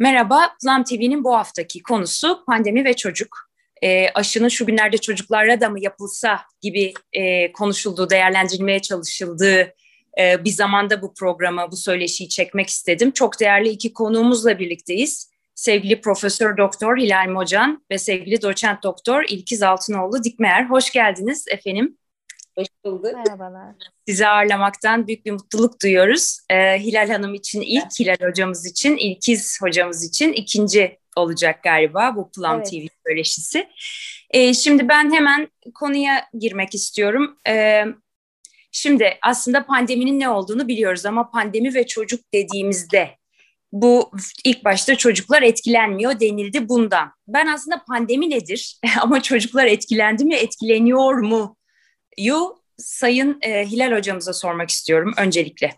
Merhaba, Zam TV'nin bu haftaki konusu pandemi ve çocuk. E, aşının şu günlerde çocuklara da mı yapılsa gibi e, konuşulduğu, değerlendirilmeye çalışıldığı e, bir zamanda bu programı, bu söyleşiyi çekmek istedim. Çok değerli iki konuğumuzla birlikteyiz. Sevgili Profesör Doktor Hilal Mocan ve sevgili Doçent Doktor İlkiz Altınoğlu Dikmeyer. Hoş geldiniz efendim. Hoş bulduk. Merhabalar. Sizi ağırlamaktan büyük bir mutluluk duyuyoruz. Ee, Hilal Hanım için ilk, Hilal hocamız için, İlkiz hocamız için ikinci olacak galiba bu Plum evet. TV söyleşisi. Ee, şimdi ben hemen konuya girmek istiyorum. Ee, şimdi aslında pandeminin ne olduğunu biliyoruz ama pandemi ve çocuk dediğimizde bu ilk başta çocuklar etkilenmiyor denildi bundan. Ben aslında pandemi nedir ama çocuklar etkilendi mi, etkileniyor mu? Yu Sayın e, Hilal hocamıza sormak istiyorum öncelikle.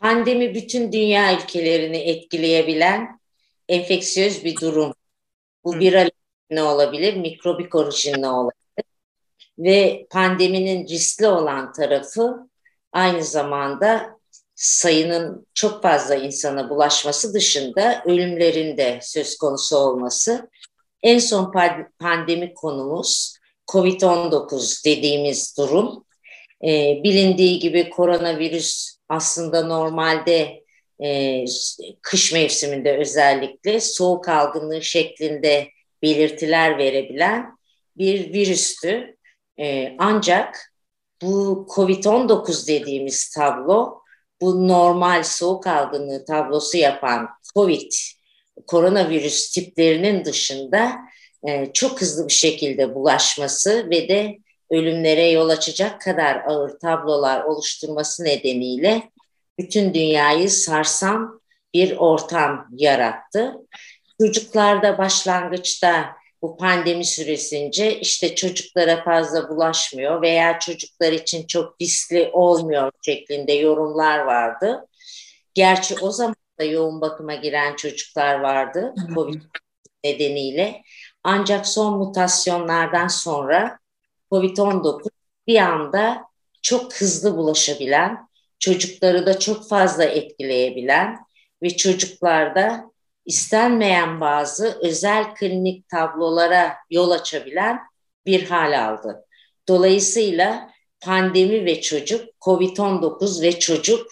Pandemi bütün dünya ülkelerini etkileyebilen enfeksiyöz bir durum. Bu Hı. viral ne olabilir, mikrobik orijinli olabilir. Ve pandeminin riskli olan tarafı aynı zamanda sayının çok fazla insana bulaşması dışında ölümlerin de söz konusu olması. En son pandemi konumuz COVID-19 dediğimiz durum. E, bilindiği gibi koronavirüs aslında normalde e, kış mevsiminde özellikle soğuk algınlığı şeklinde belirtiler verebilen bir virüstü. E, ancak bu COVID-19 dediğimiz tablo bu normal soğuk algınlığı tablosu yapan COVID koronavirüs tiplerinin dışında e, çok hızlı bir şekilde bulaşması ve de ölümlere yol açacak kadar ağır tablolar oluşturması nedeniyle bütün dünyayı sarsan bir ortam yarattı. Çocuklarda başlangıçta bu pandemi süresince işte çocuklara fazla bulaşmıyor veya çocuklar için çok riskli olmuyor şeklinde yorumlar vardı. Gerçi o zaman da yoğun bakıma giren çocuklar vardı COVID nedeniyle. Ancak son mutasyonlardan sonra COVID-19 bir anda çok hızlı bulaşabilen, çocukları da çok fazla etkileyebilen ve çocuklarda istenmeyen bazı özel klinik tablolara yol açabilen bir hal aldı. Dolayısıyla pandemi ve çocuk, COVID-19 ve çocuk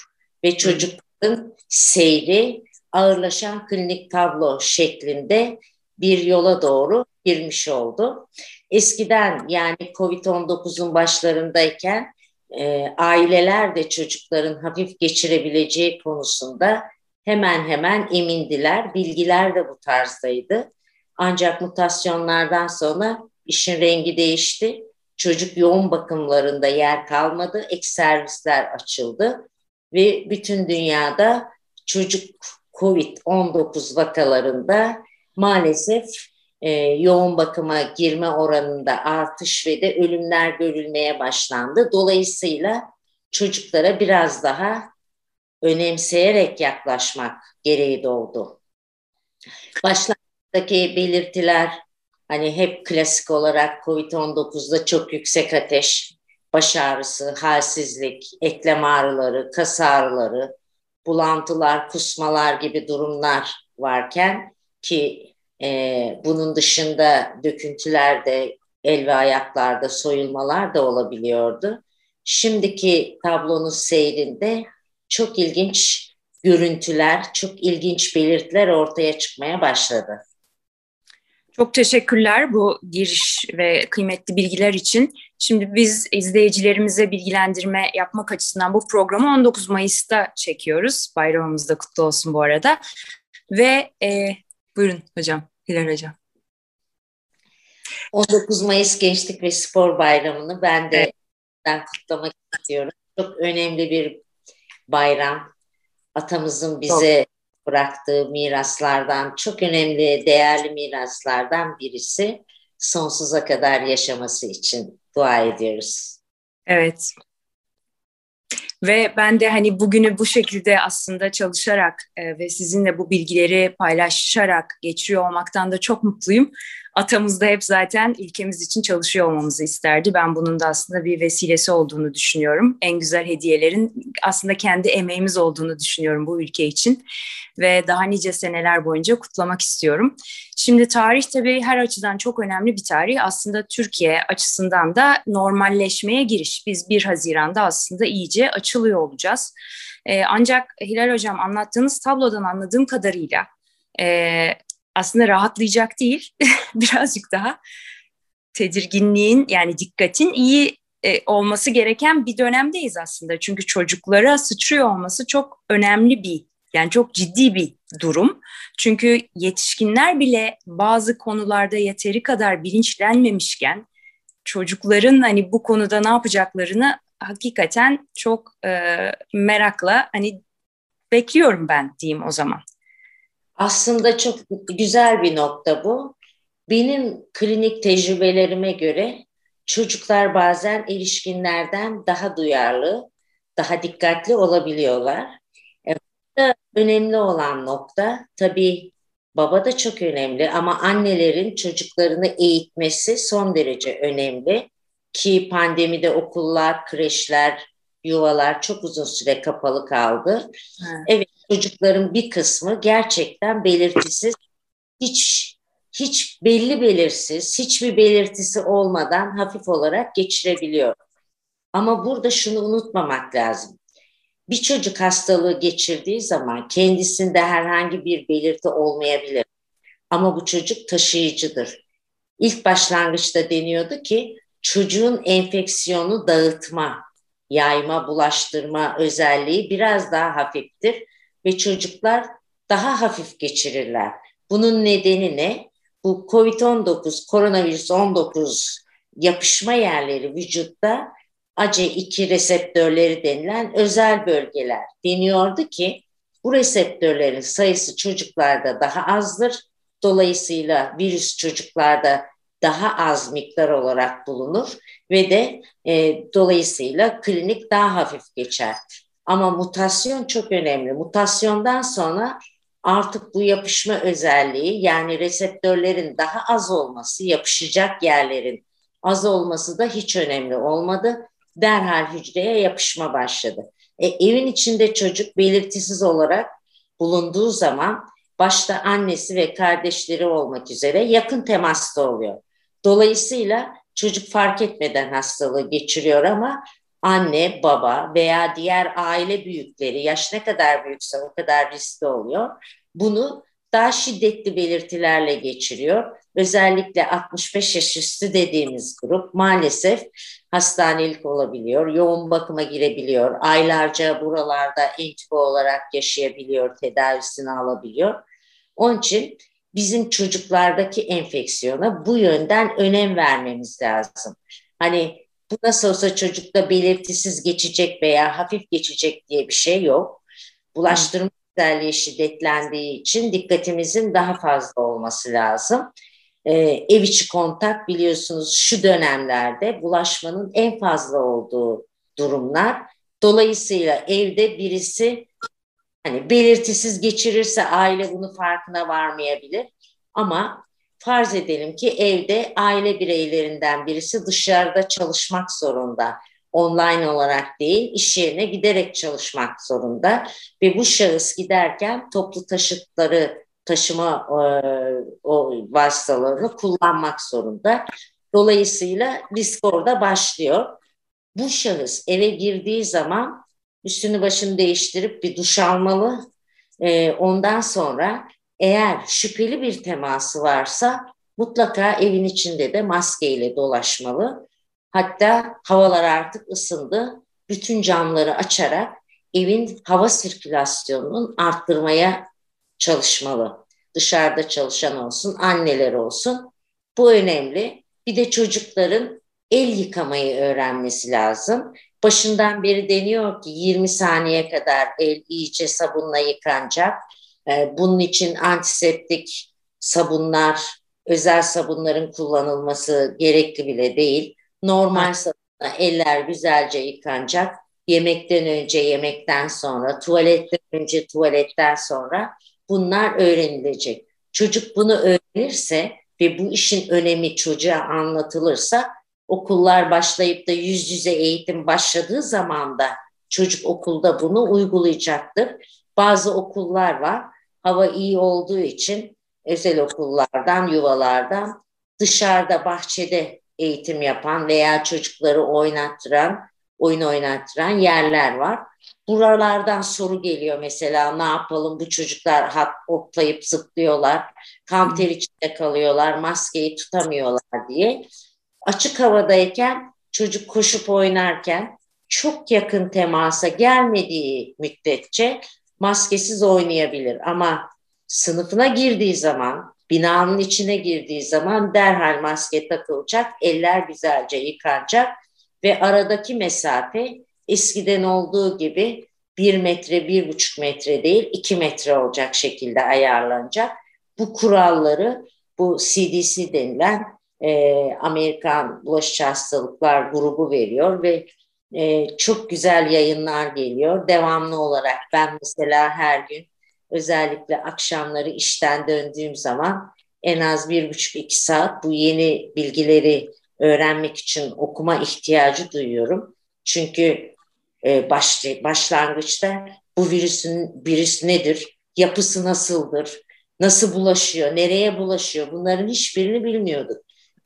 ve çocukların seyri ağırlaşan klinik tablo şeklinde bir yola doğru girmiş oldu. Eskiden yani Covid-19'un başlarındayken e, aileler de çocukların hafif geçirebileceği konusunda hemen hemen emindiler. Bilgiler de bu tarzdaydı. Ancak mutasyonlardan sonra işin rengi değişti. Çocuk yoğun bakımlarında yer kalmadı. Ek servisler açıldı ve bütün dünyada çocuk COVID-19 vakalarında maalesef e, yoğun bakıma girme oranında artış ve de ölümler görülmeye başlandı. Dolayısıyla çocuklara biraz daha önemseyerek yaklaşmak gereği doğdu. Başlangıçtaki belirtiler hani hep klasik olarak COVID-19'da çok yüksek ateş, baş ağrısı, halsizlik, eklem ağrıları, kas ağrıları, bulantılar, kusmalar gibi durumlar varken ki e, bunun dışında döküntüler de el ve ayaklarda soyulmalar da olabiliyordu. Şimdiki tablonun seyrinde çok ilginç görüntüler, çok ilginç belirtiler ortaya çıkmaya başladı. Çok teşekkürler bu giriş ve kıymetli bilgiler için. Şimdi biz izleyicilerimize bilgilendirme yapmak açısından bu programı 19 Mayıs'ta çekiyoruz. Bayramımız da kutlu olsun bu arada. Ve e, Buyurun hocam, Hilal hocam. 19 Mayıs Gençlik ve Spor Bayramı'nı ben de evet. kutlamak istiyorum. Çok önemli bir bayram. Atamızın bize çok. bıraktığı miraslardan, çok önemli, değerli miraslardan birisi sonsuza kadar yaşaması için dua ediyoruz. Evet, ve ben de hani bugünü bu şekilde aslında çalışarak e, ve sizinle bu bilgileri paylaşarak geçiriyor olmaktan da çok mutluyum. Atamız da hep zaten ülkemiz için çalışıyor olmamızı isterdi. Ben bunun da aslında bir vesilesi olduğunu düşünüyorum. En güzel hediyelerin aslında kendi emeğimiz olduğunu düşünüyorum bu ülke için. Ve daha nice seneler boyunca kutlamak istiyorum. Şimdi tarih tabii her açıdan çok önemli bir tarih. Aslında Türkiye açısından da normalleşmeye giriş. Biz 1 Haziran'da aslında iyice açılıyor olacağız. Ee, ancak Hilal Hocam anlattığınız tablodan anladığım kadarıyla e, aslında rahatlayacak değil, birazcık daha tedirginliğin yani dikkatin iyi e, olması gereken bir dönemdeyiz aslında. Çünkü çocuklara sıçrıyor olması çok önemli bir yani çok ciddi bir durum. Çünkü yetişkinler bile bazı konularda yeteri kadar bilinçlenmemişken çocukların hani bu konuda ne yapacaklarını hakikaten çok e, merakla hani bekliyorum ben diyeyim o zaman. Aslında çok güzel bir nokta bu. Benim klinik tecrübelerime göre çocuklar bazen erişkinlerden daha duyarlı, daha dikkatli olabiliyorlar. E, önemli olan nokta tabii baba da çok önemli ama annelerin çocuklarını eğitmesi son derece önemli ki pandemide okullar, kreşler, yuvalar çok uzun süre kapalı kaldı. Evet, evet çocukların bir kısmı gerçekten belirtisiz, hiç hiç belli belirsiz, hiçbir belirtisi olmadan hafif olarak geçirebiliyor. Ama burada şunu unutmamak lazım. Bir çocuk hastalığı geçirdiği zaman kendisinde herhangi bir belirti olmayabilir. Ama bu çocuk taşıyıcıdır. İlk başlangıçta deniyordu ki çocuğun enfeksiyonu dağıtma, yayma, bulaştırma özelliği biraz daha hafiftir ve çocuklar daha hafif geçirirler. Bunun nedeni ne? Bu COVID-19, koronavirüs 19 yapışma yerleri vücutta ACE2 reseptörleri denilen özel bölgeler. Deniyordu ki bu reseptörlerin sayısı çocuklarda daha azdır. Dolayısıyla virüs çocuklarda daha az miktar olarak bulunur ve de e, dolayısıyla klinik daha hafif geçer. Ama mutasyon çok önemli. Mutasyondan sonra artık bu yapışma özelliği yani reseptörlerin daha az olması, yapışacak yerlerin az olması da hiç önemli olmadı. Derhal hücreye yapışma başladı. E, evin içinde çocuk belirtisiz olarak bulunduğu zaman başta annesi ve kardeşleri olmak üzere yakın temasta oluyor. Dolayısıyla çocuk fark etmeden hastalığı geçiriyor ama anne, baba veya diğer aile büyükleri yaş ne kadar büyükse o kadar riskli oluyor. Bunu daha şiddetli belirtilerle geçiriyor. Özellikle 65 yaş üstü dediğimiz grup maalesef hastanelik olabiliyor, yoğun bakıma girebiliyor, aylarca buralarda entübe olarak yaşayabiliyor, tedavisini alabiliyor. Onun için bizim çocuklardaki enfeksiyona bu yönden önem vermemiz lazım. Hani bu nasıl olsa çocukta belirtisiz geçecek veya hafif geçecek diye bir şey yok. Bulaştırma özelliği şiddetlendiği için dikkatimizin daha fazla olması lazım. Ee, ev içi kontak biliyorsunuz şu dönemlerde bulaşmanın en fazla olduğu durumlar. Dolayısıyla evde birisi hani belirtisiz geçirirse aile bunu farkına varmayabilir. Ama farz edelim ki evde aile bireylerinden birisi dışarıda çalışmak zorunda. Online olarak değil, iş yerine giderek çalışmak zorunda. Ve bu şahıs giderken toplu taşıtları taşıma e, o vasıtalarını kullanmak zorunda. Dolayısıyla risk orada başlıyor. Bu şahıs eve girdiği zaman üstünü başını değiştirip bir duş almalı. E, ondan sonra eğer şüpheli bir teması varsa mutlaka evin içinde de maskeyle dolaşmalı. Hatta havalar artık ısındı. Bütün camları açarak evin hava sirkülasyonunun arttırmaya çalışmalı. Dışarıda çalışan olsun, anneler olsun. Bu önemli. Bir de çocukların el yıkamayı öğrenmesi lazım. Başından beri deniyor ki 20 saniye kadar el iyice sabunla yıkanacak. Ee, bunun için antiseptik sabunlar, özel sabunların kullanılması gerekli bile değil. Normal sabunla eller güzelce yıkanacak. Yemekten önce, yemekten sonra, tuvaletten önce, tuvaletten sonra bunlar öğrenilecek. Çocuk bunu öğrenirse ve bu işin önemi çocuğa anlatılırsa okullar başlayıp da yüz yüze eğitim başladığı zaman da çocuk okulda bunu uygulayacaktır. Bazı okullar var hava iyi olduğu için özel okullardan, yuvalardan dışarıda bahçede eğitim yapan veya çocukları oynattıran, oyun oynattıran yerler var. Buralardan soru geliyor mesela ne yapalım bu çocuklar hat hoplayıp zıplıyorlar, kamp ter içinde kalıyorlar, maskeyi tutamıyorlar diye. Açık havadayken çocuk koşup oynarken çok yakın temasa gelmediği müddetçe maskesiz oynayabilir ama sınıfına girdiği zaman, binanın içine girdiği zaman derhal maske takılacak, eller güzelce yıkanacak ve aradaki mesafe eskiden olduğu gibi bir metre, bir buçuk metre değil, iki metre olacak şekilde ayarlanacak. Bu kuralları bu CDC denilen e, Amerikan Bulaşıcı Hastalıklar grubu veriyor ve e, çok güzel yayınlar geliyor. Devamlı olarak ben mesela her gün özellikle akşamları işten döndüğüm zaman en az bir buçuk iki saat bu yeni bilgileri öğrenmek için okuma ihtiyacı duyuyorum. Çünkü e, baş, başlangıçta bu virüsün virüs nedir, yapısı nasıldır, nasıl bulaşıyor, nereye bulaşıyor bunların hiçbirini bilmiyorduk.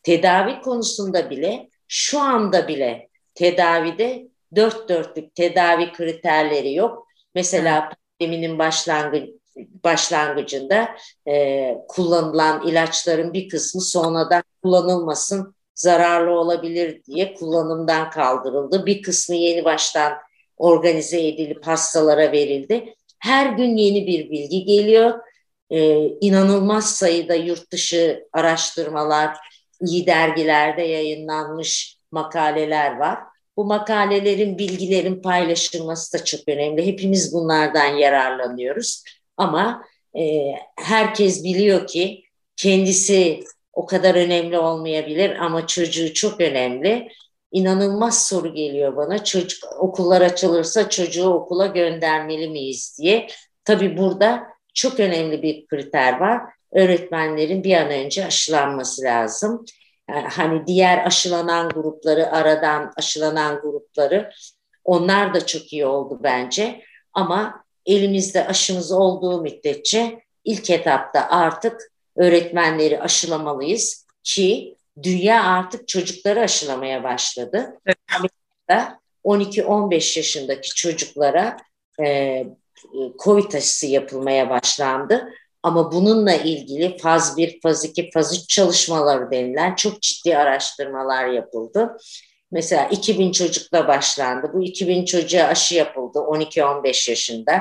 Tedavi konusunda bile şu anda bile tedavide dört dörtlük tedavi kriterleri yok. Mesela pandeminin başlangı, başlangıcında e, kullanılan ilaçların bir kısmı sonradan kullanılmasın zararlı olabilir diye kullanımdan kaldırıldı. Bir kısmı yeni baştan organize edilip hastalara verildi. Her gün yeni bir bilgi geliyor. Ee, inanılmaz sayıda yurt dışı araştırmalar, iyi dergilerde yayınlanmış makaleler var. Bu makalelerin, bilgilerin paylaşılması da çok önemli. Hepimiz bunlardan yararlanıyoruz. Ama e, herkes biliyor ki kendisi o kadar önemli olmayabilir ama çocuğu çok önemli. İnanılmaz soru geliyor bana. Çocuk okullar açılırsa çocuğu okula göndermeli miyiz diye. Tabii burada çok önemli bir kriter var. Öğretmenlerin bir an önce aşılanması lazım. Yani hani diğer aşılanan grupları, aradan aşılanan grupları onlar da çok iyi oldu bence. Ama elimizde aşımız olduğu müddetçe ilk etapta artık öğretmenleri aşılamalıyız ki dünya artık çocukları aşılamaya başladı. Evet. 12-15 yaşındaki çocuklara e, COVID aşısı yapılmaya başlandı. Ama bununla ilgili faz 1, faz 2, faz 3 çalışmaları denilen çok ciddi araştırmalar yapıldı. Mesela 2000 çocukla başlandı. Bu 2000 çocuğa aşı yapıldı 12-15 yaşında.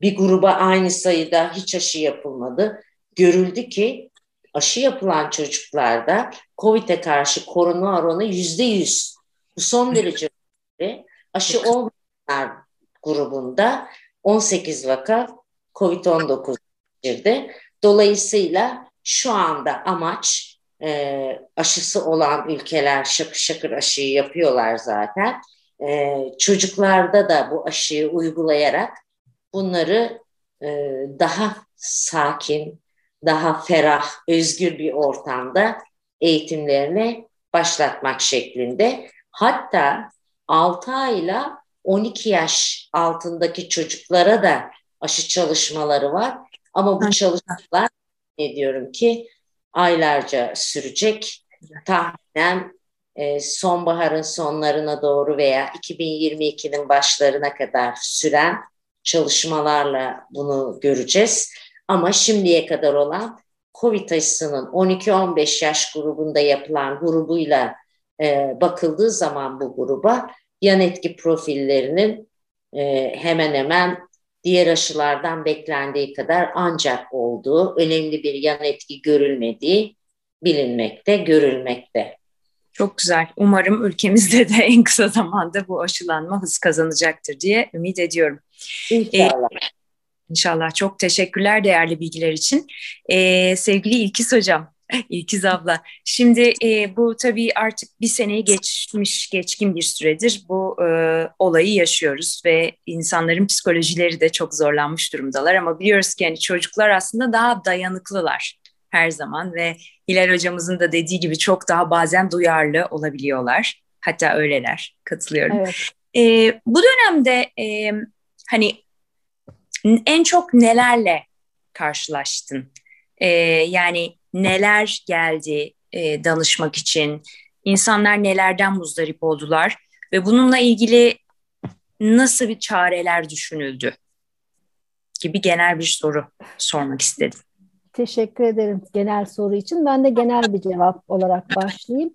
Bir gruba aynı sayıda hiç aşı yapılmadı. Görüldü ki aşı yapılan çocuklarda COVID'e karşı korunma oranı yüzde yüz. Bu son derece önemli. Aşı olmayanlar grubunda 18 vaka COVID-19 girdi. Dolayısıyla şu anda amaç e, aşısı olan ülkeler şakır şakır aşıyı yapıyorlar zaten. E, çocuklarda da bu aşıyı uygulayarak bunları e, daha sakin, daha ferah, özgür bir ortamda eğitimlerine başlatmak şeklinde. Hatta 6 ayla 12 yaş altındaki çocuklara da aşı çalışmaları var. Ama bu çalışmalar ne diyorum ki aylarca sürecek. Tahminen e, sonbaharın sonlarına doğru veya 2022'nin başlarına kadar süren çalışmalarla bunu göreceğiz. Ama şimdiye kadar olan COVID aşısının 12-15 yaş grubunda yapılan grubuyla e, bakıldığı zaman bu gruba yan etki profillerinin e, hemen hemen diğer aşılardan beklendiği kadar ancak olduğu, önemli bir yan etki görülmediği bilinmekte, görülmekte. Çok güzel. Umarım ülkemizde de en kısa zamanda bu aşılanma hız kazanacaktır diye ümit ediyorum. İnşallah. Ee, İnşallah. Çok teşekkürler değerli bilgiler için. Ee, sevgili İlkiz Hocam, İlkiz abla. Şimdi e, bu tabii artık bir seneyi geçmiş, geçkin bir süredir bu e, olayı yaşıyoruz ve insanların psikolojileri de çok zorlanmış durumdalar. Ama biliyoruz ki yani çocuklar aslında daha dayanıklılar her zaman ve Hilal hocamızın da dediği gibi çok daha bazen duyarlı olabiliyorlar. Hatta öyleler. Katılıyorum. Evet. E, bu dönemde e, hani en çok nelerle karşılaştın? E, yani neler geldi e, danışmak için? İnsanlar nelerden muzdarip oldular? Ve bununla ilgili nasıl bir çareler düşünüldü? Gibi genel bir soru sormak istedim. Teşekkür ederim genel soru için. Ben de genel bir cevap olarak başlayayım.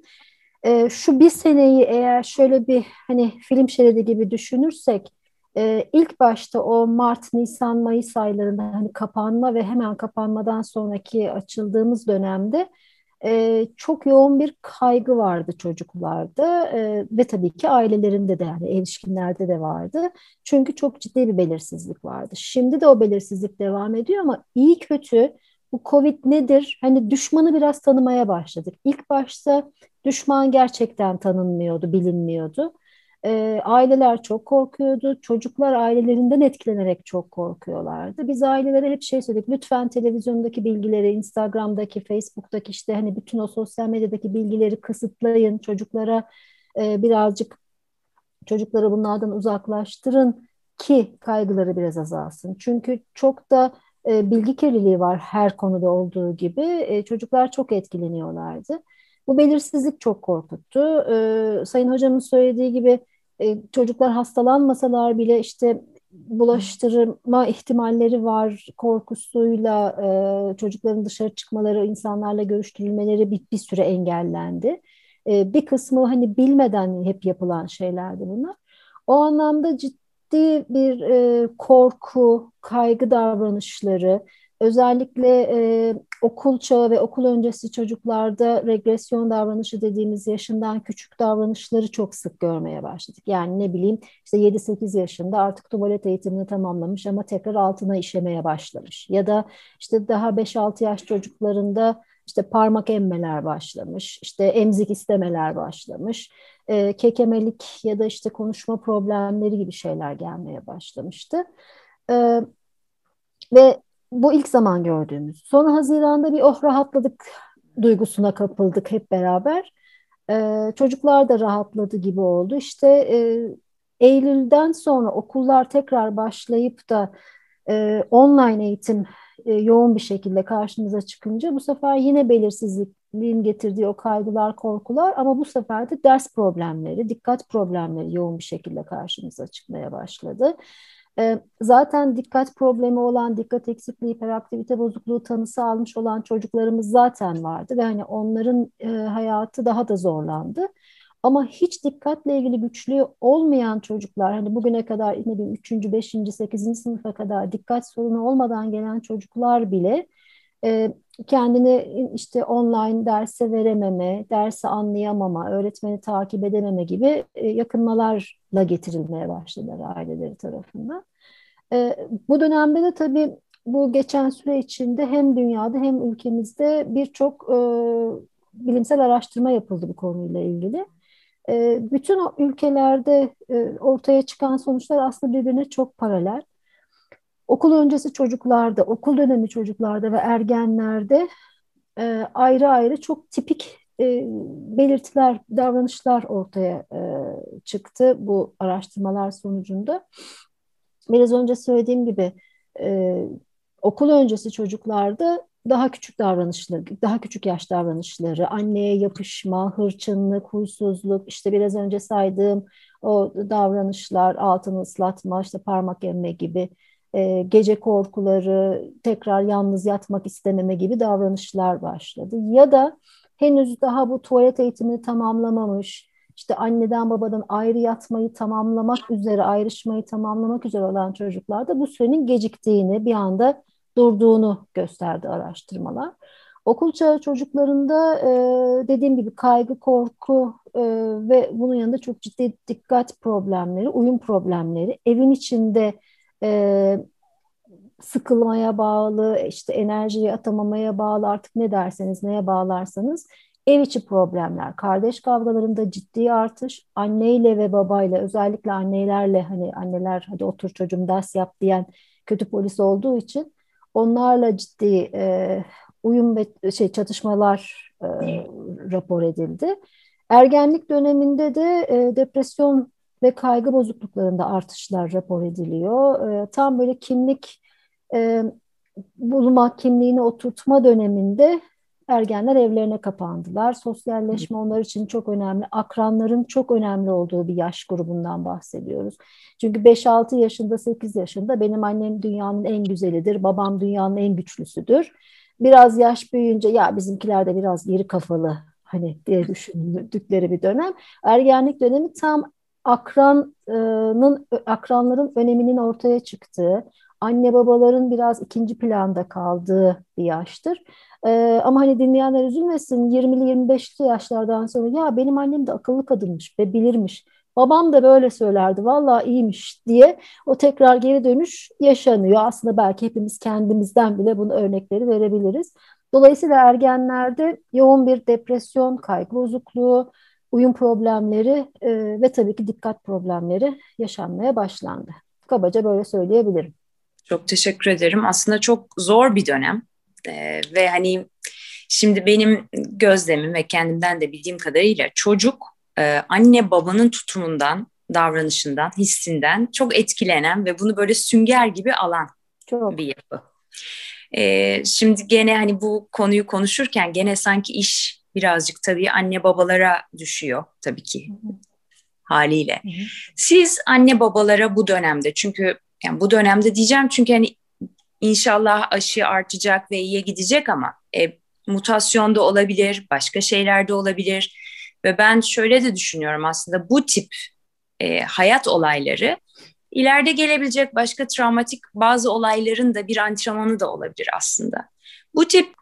Ee, şu bir seneyi eğer şöyle bir hani film şeridi gibi düşünürsek e, ilk başta o Mart, Nisan, Mayıs aylarında hani kapanma ve hemen kapanmadan sonraki açıldığımız dönemde e, çok yoğun bir kaygı vardı çocuklarda e, ve tabii ki ailelerinde de yani erişkinlerde de vardı. Çünkü çok ciddi bir belirsizlik vardı. Şimdi de o belirsizlik devam ediyor ama iyi kötü bu Covid nedir? Hani düşmanı biraz tanımaya başladık. İlk başta düşman gerçekten tanınmıyordu, bilinmiyordu. E, aileler çok korkuyordu. Çocuklar ailelerinden etkilenerek çok korkuyorlardı. Biz ailelere hep şey söyledik. Lütfen televizyondaki bilgileri, Instagram'daki, Facebook'taki işte hani bütün o sosyal medyadaki bilgileri kısıtlayın. Çocuklara e, birazcık çocukları bunlardan uzaklaştırın ki kaygıları biraz azalsın. Çünkü çok da e, bilgi kirliliği var her konuda olduğu gibi. E, çocuklar çok etkileniyorlardı. Bu belirsizlik çok korkuttu. E, Sayın hocamın söylediği gibi e, çocuklar hastalanmasalar bile işte bulaştırma ihtimalleri var korkusuyla e, çocukların dışarı çıkmaları, insanlarla görüştürülmeleri bir, bir süre engellendi. E, bir kısmı hani bilmeden hep yapılan şeylerdi bunlar. O anlamda ciddi bir korku, kaygı davranışları, Özellikle e, okul çağı ve okul öncesi çocuklarda regresyon davranışı dediğimiz yaşından küçük davranışları çok sık görmeye başladık. Yani ne bileyim işte 7-8 yaşında artık tuvalet eğitimini tamamlamış ama tekrar altına işemeye başlamış. Ya da işte daha 5-6 yaş çocuklarında işte parmak emmeler başlamış, işte emzik istemeler başlamış, e, kekemelik ya da işte konuşma problemleri gibi şeyler gelmeye başlamıştı. E, ve bu ilk zaman gördüğümüz. Sonra Haziran'da bir oh rahatladık duygusuna kapıldık hep beraber. Ee, çocuklar da rahatladı gibi oldu. İşte e, Eylül'den sonra okullar tekrar başlayıp da e, online eğitim e, yoğun bir şekilde karşımıza çıkınca bu sefer yine belirsizliğin getirdiği o kaygılar, korkular ama bu sefer de ders problemleri, dikkat problemleri yoğun bir şekilde karşımıza çıkmaya başladı. Ee, zaten dikkat problemi olan, dikkat eksikliği, hiperaktivite bozukluğu tanısı almış olan çocuklarımız zaten vardı ve hani onların e, hayatı daha da zorlandı. Ama hiç dikkatle ilgili güçlüğü olmayan çocuklar, hani bugüne kadar ne bileyim 3. 5. 8. sınıfa kadar dikkat sorunu olmadan gelen çocuklar bile e, kendini işte online derse verememe, dersi anlayamama, öğretmeni takip edememe gibi e, yakınmalarla getirilmeye başladılar aileleri tarafından. E, bu dönemde de tabii bu geçen süre içinde hem dünyada hem ülkemizde birçok e, bilimsel araştırma yapıldı bu konuyla ilgili. bütün ülkelerde ortaya çıkan sonuçlar aslında birbirine çok paralel okul öncesi çocuklarda, okul dönemi çocuklarda ve ergenlerde e, ayrı ayrı çok tipik e, belirtiler, davranışlar ortaya e, çıktı bu araştırmalar sonucunda. Biraz önce söylediğim gibi e, okul öncesi çocuklarda daha küçük davranışları, daha küçük yaş davranışları, anneye yapışma, hırçınlık, huysuzluk, işte biraz önce saydığım o davranışlar, altını ıslatma, işte parmak emme gibi e, gece korkuları, tekrar yalnız yatmak istememe gibi davranışlar başladı. Ya da henüz daha bu tuvalet eğitimini tamamlamamış, işte anneden babadan ayrı yatmayı tamamlamak üzere, ayrışmayı tamamlamak üzere olan çocuklarda bu sürenin geciktiğini, bir anda durduğunu gösterdi araştırmalar. Okul çağı çocuklarında e, dediğim gibi kaygı, korku e, ve bunun yanında çok ciddi dikkat problemleri, uyum problemleri, evin içinde e, sıkılmaya bağlı, işte enerjiyi atamamaya bağlı artık ne derseniz, neye bağlarsanız ev içi problemler, kardeş kavgalarında ciddi artış, anneyle ve babayla özellikle annelerle hani anneler hadi otur çocuğum ders yap diyen kötü polis olduğu için onlarla ciddi e, uyum ve şey çatışmalar e, rapor edildi. Ergenlik döneminde de e, depresyon ve kaygı bozukluklarında artışlar rapor ediliyor. E, tam böyle kimlik e, bulma, kimliğini oturtma döneminde ergenler evlerine kapandılar. Sosyalleşme onlar için çok önemli. Akranların çok önemli olduğu bir yaş grubundan bahsediyoruz. Çünkü 5-6 yaşında, 8 yaşında benim annem dünyanın en güzelidir, babam dünyanın en güçlüsüdür. Biraz yaş büyüyünce ya bizimkiler de biraz geri kafalı hani diye düşündükleri bir dönem. Ergenlik dönemi tam akranın akranların öneminin ortaya çıktığı, anne babaların biraz ikinci planda kaldığı bir yaştır. Ee, ama hani dinleyenler üzülmesin 20'li 25'li yaşlardan sonra ya benim annem de akıllı kadınmış ve bilirmiş. Babam da böyle söylerdi valla iyiymiş diye o tekrar geri dönüş yaşanıyor. Aslında belki hepimiz kendimizden bile bunu örnekleri verebiliriz. Dolayısıyla ergenlerde yoğun bir depresyon, kaygı bozukluğu, uyum problemleri e, ve tabii ki dikkat problemleri yaşanmaya başlandı. Kabaca böyle söyleyebilirim. Çok teşekkür ederim. Aslında çok zor bir dönem e, ve hani şimdi benim gözlemim ve kendimden de bildiğim kadarıyla çocuk e, anne babanın tutumundan, davranışından, hissinden çok etkilenen ve bunu böyle sünger gibi alan çok. bir yapı. E, şimdi gene hani bu konuyu konuşurken gene sanki iş birazcık tabii anne babalara düşüyor tabii ki haliyle. Siz anne babalara bu dönemde çünkü yani bu dönemde diyeceğim çünkü hani inşallah aşı artacak ve iyiye gidecek ama e, mutasyon da olabilir, başka şeyler de olabilir ve ben şöyle de düşünüyorum aslında bu tip e, hayat olayları ileride gelebilecek başka travmatik bazı olayların da bir antrenmanı da olabilir aslında. Bu tip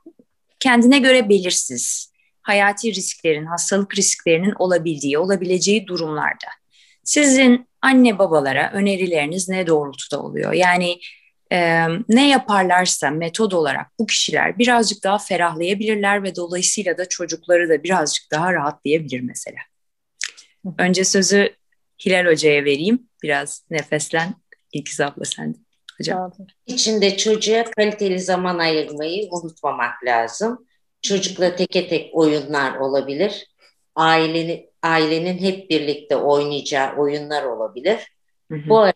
kendine göre belirsiz, hayati risklerin, hastalık risklerinin olabildiği, olabileceği durumlarda sizin anne babalara önerileriniz ne doğrultuda oluyor? Yani e, ne yaparlarsa metod olarak bu kişiler birazcık daha ferahlayabilirler ve dolayısıyla da çocukları da birazcık daha rahatlayabilir mesela. Önce sözü Hilal Hoca'ya vereyim. Biraz nefeslen. İlkiz abla sen de. Hocam. İçinde çocuğa kaliteli zaman ayırmayı unutmamak lazım. Çocukla teke tek oyunlar olabilir. Ailenin, ailenin hep birlikte oynayacağı oyunlar olabilir. Hı hı. Bu arada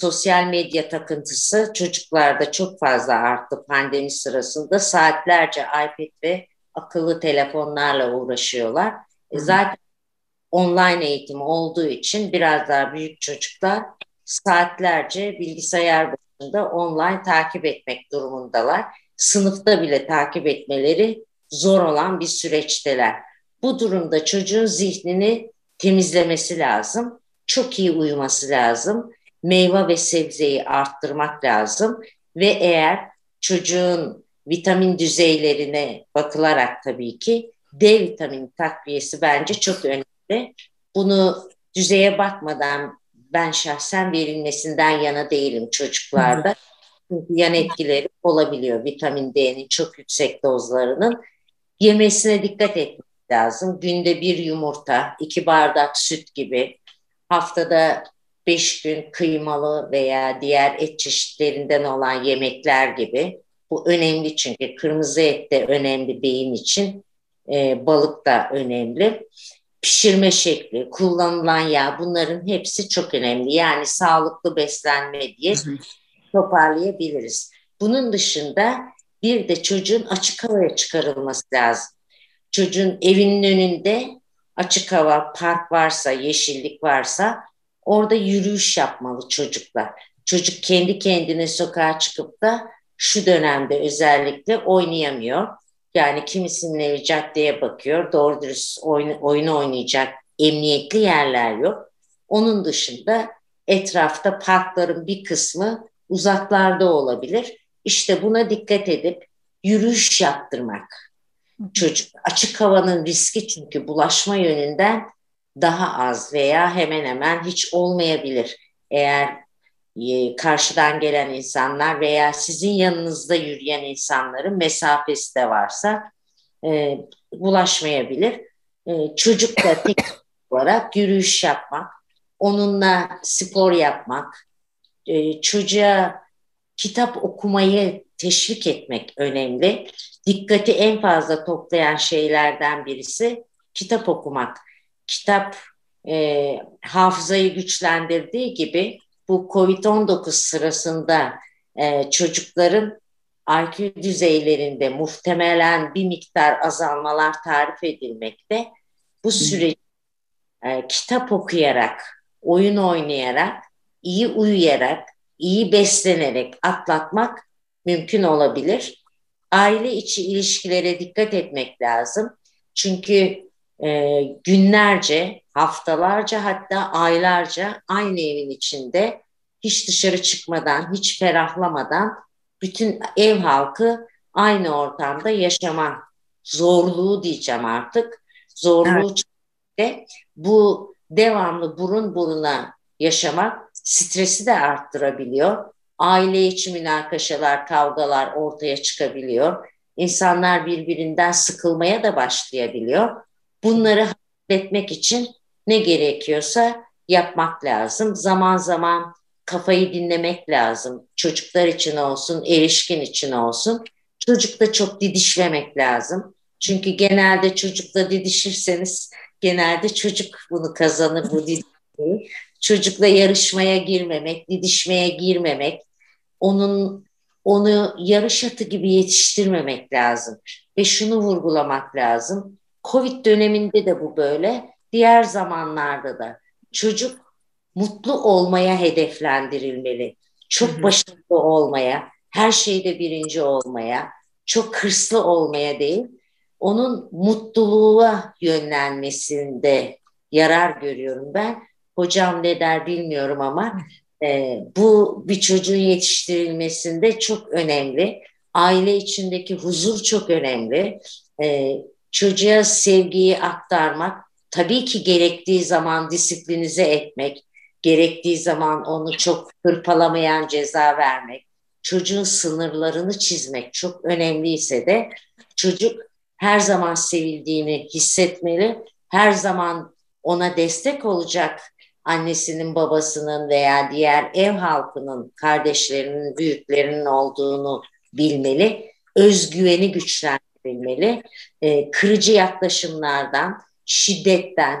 sosyal medya takıntısı çocuklarda çok fazla arttı pandemi sırasında. Saatlerce iPad ve akıllı telefonlarla uğraşıyorlar. E zaten online eğitim olduğu için biraz daha büyük çocuklar saatlerce bilgisayar başında online takip etmek durumundalar. Sınıfta bile takip etmeleri zor olan bir süreçteler. Bu durumda çocuğun zihnini temizlemesi lazım. Çok iyi uyuması lazım. Meyve ve sebzeyi arttırmak lazım. Ve eğer çocuğun vitamin düzeylerine bakılarak tabii ki D vitamini takviyesi bence çok önemli. Bunu düzeye bakmadan ben şahsen verilmesinden yana değilim çocuklarda. Çünkü yan etkileri olabiliyor vitamin D'nin çok yüksek dozlarının. Yemesine dikkat etmek lazım. Günde bir yumurta, iki bardak süt gibi, haftada beş gün kıymalı veya diğer et çeşitlerinden olan yemekler gibi. Bu önemli çünkü kırmızı et de önemli beyin için, e, balık da önemli. Pişirme şekli, kullanılan yağ bunların hepsi çok önemli. Yani sağlıklı beslenme diye toparlayabiliriz. Bunun dışında bir de çocuğun açık havaya çıkarılması lazım çocuğun evinin önünde açık hava, park varsa, yeşillik varsa orada yürüyüş yapmalı çocuklar. Çocuk kendi kendine sokağa çıkıp da şu dönemde özellikle oynayamıyor. Yani kimisinin caddeye bakıyor, doğru dürüst oyun, oyun oynayacak emniyetli yerler yok. Onun dışında etrafta parkların bir kısmı uzaklarda olabilir. İşte buna dikkat edip yürüyüş yaptırmak çocuk açık havanın riski çünkü bulaşma yönünden daha az veya hemen hemen hiç olmayabilir. Eğer e, karşıdan gelen insanlar veya sizin yanınızda yürüyen insanların mesafesi de varsa e, bulaşmayabilir. E, çocuk da tek olarak yürüyüş yapmak, onunla spor yapmak, e, çocuğa kitap okumayı teşvik etmek önemli. dikkati en fazla toplayan şeylerden birisi kitap okumak. Kitap e, hafızayı güçlendirdiği gibi bu COVID-19 sırasında e, çocukların IQ düzeylerinde muhtemelen bir miktar azalmalar tarif edilmekte. Bu süreci e, kitap okuyarak, oyun oynayarak, iyi uyuyarak, iyi beslenerek atlatmak mümkün olabilir. Aile içi ilişkilere dikkat etmek lazım. Çünkü e, günlerce, haftalarca hatta aylarca aynı evin içinde hiç dışarı çıkmadan, hiç ferahlamadan bütün ev halkı aynı ortamda yaşama zorluğu diyeceğim artık. Zorluğu evet. bu devamlı burun buruna yaşamak stresi de arttırabiliyor. Aile içi münakaşalar, kavgalar ortaya çıkabiliyor. İnsanlar birbirinden sıkılmaya da başlayabiliyor. Bunları halletmek için ne gerekiyorsa yapmak lazım. Zaman zaman kafayı dinlemek lazım. Çocuklar için olsun, erişkin için olsun. Çocukla çok didişmemek lazım. Çünkü genelde çocukla didişirseniz genelde çocuk bunu kazanır bu didişmeyi. Çocukla yarışmaya girmemek, didişmeye girmemek, onun onu yarış atı gibi yetiştirmemek lazım. Ve şunu vurgulamak lazım. Covid döneminde de bu böyle, diğer zamanlarda da. Çocuk mutlu olmaya hedeflendirilmeli. Çok başarılı olmaya, her şeyde birinci olmaya, çok hırslı olmaya değil, onun mutluluğa yönlenmesinde yarar görüyorum ben. Hocam ne der bilmiyorum ama e, bu bir çocuğun yetiştirilmesinde çok önemli. Aile içindeki huzur çok önemli. E, çocuğa sevgiyi aktarmak, tabii ki gerektiği zaman disiplinize etmek, gerektiği zaman onu çok hırpalamayan ceza vermek, çocuğun sınırlarını çizmek çok önemliyse de çocuk her zaman sevildiğini hissetmeli, her zaman ona destek olacak annesinin, babasının veya diğer ev halkının, kardeşlerinin, büyüklerinin olduğunu bilmeli, özgüveni güçlendirilmeli, e, kırıcı yaklaşımlardan, şiddetten,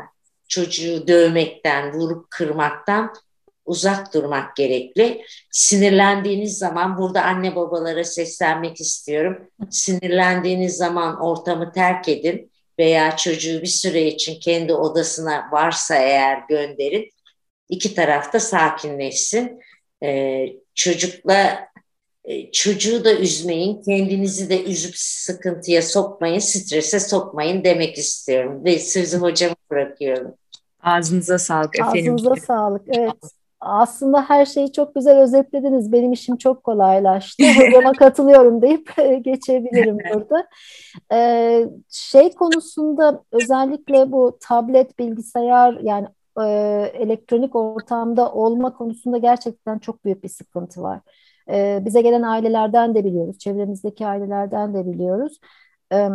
çocuğu dövmekten, vurup kırmaktan uzak durmak gerekli. Sinirlendiğiniz zaman burada anne babalara seslenmek istiyorum. Sinirlendiğiniz zaman ortamı terk edin veya çocuğu bir süre için kendi odasına varsa eğer gönderin. İki tarafta sakinleşsin. Ee, çocukla e, çocuğu da üzmeyin, kendinizi de üzüp sıkıntıya sokmayın, strese sokmayın demek istiyorum. Ve sözü hocama bırakıyorum. Ağzınıza sağlık efendim. Ağzınıza sağlık, evet. Aslında her şeyi çok güzel özetlediniz. Benim işim çok kolaylaştı. Hocama katılıyorum deyip geçebilirim burada. Ee, şey konusunda özellikle bu tablet, bilgisayar yani e, elektronik ortamda olma konusunda gerçekten çok büyük bir sıkıntı var. E, bize gelen ailelerden de biliyoruz, çevremizdeki ailelerden de biliyoruz. E,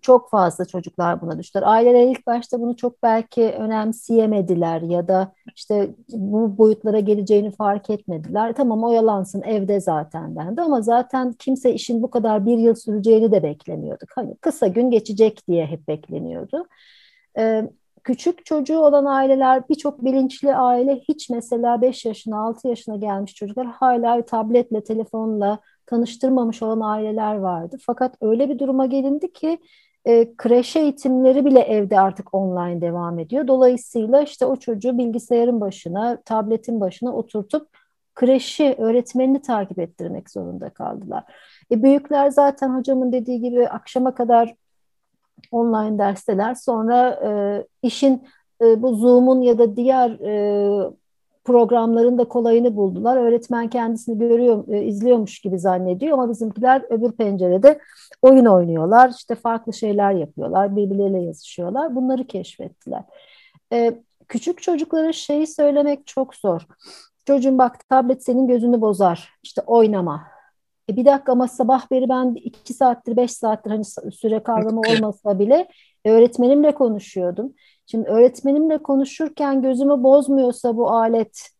çok fazla çocuklar buna düştüler. Aileler ilk başta bunu çok belki önemseyemediler ya da işte bu boyutlara geleceğini fark etmediler. Tamam oyalansın evde zaten dendi ama zaten kimse işin bu kadar bir yıl süreceğini de beklemiyorduk. Hani kısa gün geçecek diye hep bekleniyordu. Ee, küçük çocuğu olan aileler birçok bilinçli aile hiç mesela 5 yaşına 6 yaşına gelmiş çocuklar hala tabletle telefonla tanıştırmamış olan aileler vardı. Fakat öyle bir duruma gelindi ki e, kreşe eğitimleri bile evde artık online devam ediyor. Dolayısıyla işte o çocuğu bilgisayarın başına, tabletin başına oturtup kreşi, öğretmenini takip ettirmek zorunda kaldılar. E, büyükler zaten hocamın dediği gibi akşama kadar online dersteler. Sonra e, işin e, bu Zoom'un ya da diğer e, programların da kolayını buldular. Öğretmen kendisini görüyor, e, izliyormuş gibi zannediyor ama bizimkiler öbür pencerede oyun oynuyorlar. İşte farklı şeyler yapıyorlar, birbirleriyle yazışıyorlar. Bunları keşfettiler. E, küçük çocuklara şeyi söylemek çok zor. Çocuğun bak tablet senin gözünü bozar. İşte oynama. E bir dakika ama sabah beri ben iki saattir, beş saattir hani süre kavramı olmasa bile öğretmenimle konuşuyordum. Şimdi öğretmenimle konuşurken gözümü bozmuyorsa bu alet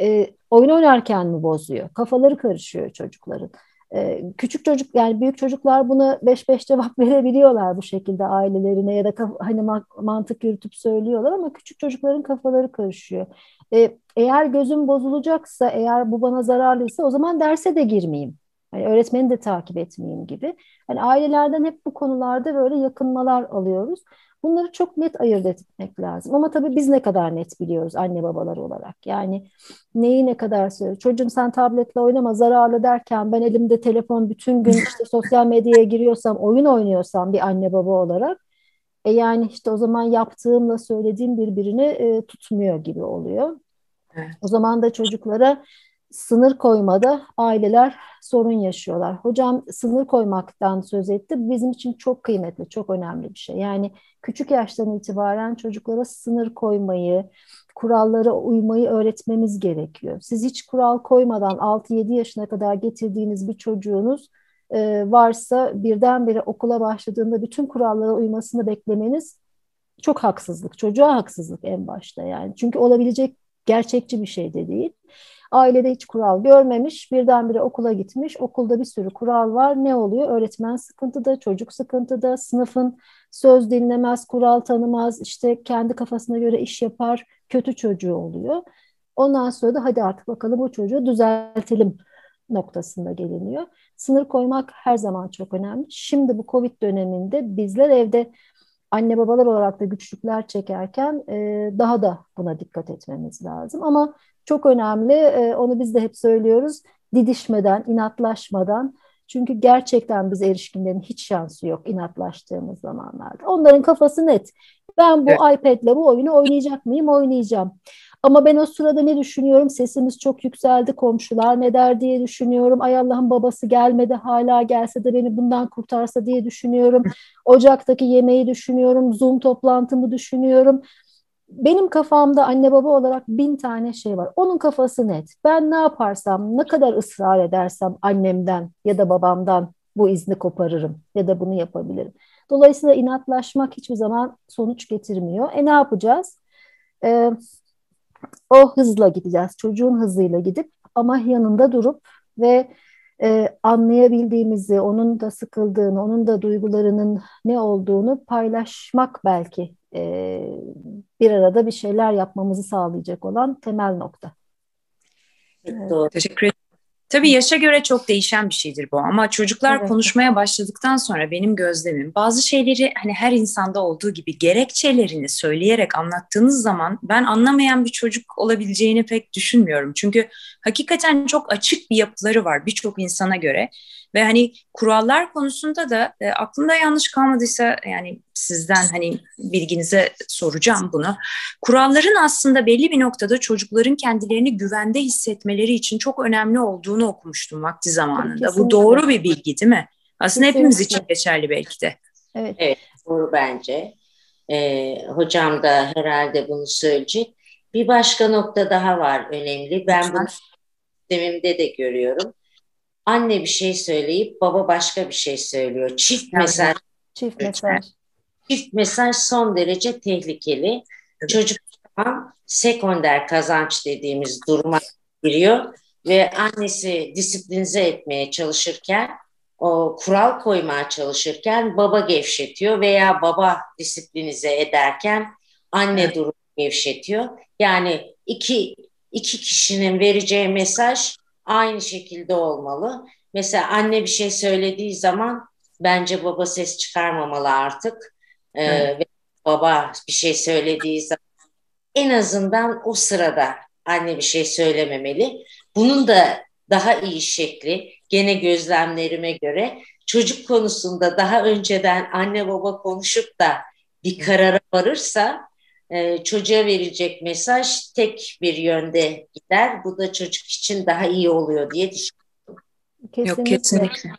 e, oyun oynarken mi bozuyor? Kafaları karışıyor çocukların. Ee, küçük çocuk yani büyük çocuklar buna beş beş cevap verebiliyorlar bu şekilde ailelerine ya da hani mantık yürütüp söylüyorlar ama küçük çocukların kafaları karışıyor. Ee, eğer gözüm bozulacaksa, eğer bu bana zararlıysa o zaman derse de girmeyeyim. Yani öğretmeni de takip etmeyeyim gibi. Yani ailelerden hep bu konularda böyle yakınmalar alıyoruz. Bunları çok net ayırt etmek lazım. Ama tabii biz ne kadar net biliyoruz anne babalar olarak. Yani neyi ne kadar söylüyor. Çocuğum sen tabletle oynama zararlı derken ben elimde telefon bütün gün işte sosyal medyaya giriyorsam, oyun oynuyorsam bir anne baba olarak e yani işte o zaman yaptığımla söylediğim birbirini e, tutmuyor gibi oluyor. Evet. O zaman da çocuklara sınır koymada aileler sorun yaşıyorlar. Hocam sınır koymaktan söz etti. Bizim için çok kıymetli, çok önemli bir şey. Yani küçük yaştan itibaren çocuklara sınır koymayı, kurallara uymayı öğretmemiz gerekiyor. Siz hiç kural koymadan 6-7 yaşına kadar getirdiğiniz bir çocuğunuz e, varsa birdenbire okula başladığında bütün kurallara uymasını beklemeniz çok haksızlık. Çocuğa haksızlık en başta yani. Çünkü olabilecek gerçekçi bir şey de değil. Ailede hiç kural görmemiş, birdenbire okula gitmiş. Okulda bir sürü kural var. Ne oluyor? Öğretmen sıkıntıda, çocuk sıkıntıda, sınıfın söz dinlemez, kural tanımaz, işte kendi kafasına göre iş yapar, kötü çocuğu oluyor. Ondan sonra da hadi artık bakalım bu çocuğu düzeltelim noktasında geliniyor. Sınır koymak her zaman çok önemli. Şimdi bu Covid döneminde bizler evde anne babalar olarak da güçlükler çekerken daha da buna dikkat etmemiz lazım. Ama çok önemli, e, onu biz de hep söylüyoruz, didişmeden, inatlaşmadan. Çünkü gerçekten biz erişkinlerin hiç şansı yok inatlaştığımız zamanlarda. Onların kafası net. Ben bu evet. iPad'le bu oyunu oynayacak mıyım? Oynayacağım. Ama ben o sırada ne düşünüyorum? Sesimiz çok yükseldi, komşular ne der diye düşünüyorum. Ay Allah'ın babası gelmedi, hala gelse de beni bundan kurtarsa diye düşünüyorum. Ocaktaki yemeği düşünüyorum, Zoom toplantımı düşünüyorum. Benim kafamda anne baba olarak bin tane şey var. Onun kafası net. Ben ne yaparsam, ne kadar ısrar edersem annemden ya da babamdan bu izni koparırım ya da bunu yapabilirim. Dolayısıyla inatlaşmak hiçbir zaman sonuç getirmiyor. E ne yapacağız? Ee, o hızla gideceğiz. Çocuğun hızıyla gidip ama yanında durup ve e, anlayabildiğimizi, onun da sıkıldığını, onun da duygularının ne olduğunu paylaşmak belki e, bir arada bir şeyler yapmamızı sağlayacak olan temel nokta. Doğru. Teşekkür. Tabii yaşa göre çok değişen bir şeydir bu ama çocuklar evet. konuşmaya başladıktan sonra benim gözlemim bazı şeyleri hani her insanda olduğu gibi gerekçelerini söyleyerek anlattığınız zaman ben anlamayan bir çocuk olabileceğini pek düşünmüyorum. Çünkü hakikaten çok açık bir yapıları var birçok insana göre ve hani kurallar konusunda da e, aklımda yanlış kalmadıysa yani sizden hani bilginize soracağım bunu. Kuralların aslında belli bir noktada çocukların kendilerini güvende hissetmeleri için çok önemli olduğunu okumuştum vakti zamanında. Kesinlikle. Bu doğru bir bilgi değil mi? Aslında Kesinlikle. hepimiz için geçerli belki de. Evet, evet doğru bence. Ee, hocam da herhalde bunu söyleyecek. Bir başka nokta daha var önemli. Ben bunu sistemimde de görüyorum anne bir şey söyleyip baba başka bir şey söylüyor. Çift mesaj. Çift mesaj. Çift mesaj son derece tehlikeli. Evet. Çocuk sekonder kazanç dediğimiz duruma giriyor ve annesi disiplinize etmeye çalışırken o kural koymaya çalışırken baba gevşetiyor veya baba disiplinize ederken anne evet. durumu gevşetiyor. Yani iki iki kişinin vereceği mesaj aynı şekilde olmalı. Mesela anne bir şey söylediği zaman bence baba ses çıkarmamalı artık. Ee, evet. ve baba bir şey söylediği zaman en azından o sırada anne bir şey söylememeli. Bunun da daha iyi şekli gene gözlemlerime göre çocuk konusunda daha önceden anne baba konuşup da bir karara varırsa e, çocuğa verecek mesaj tek bir yönde gider. Bu da çocuk için daha iyi oluyor diye düşünüyorum. Kesinlikle. Yok kesinlikle.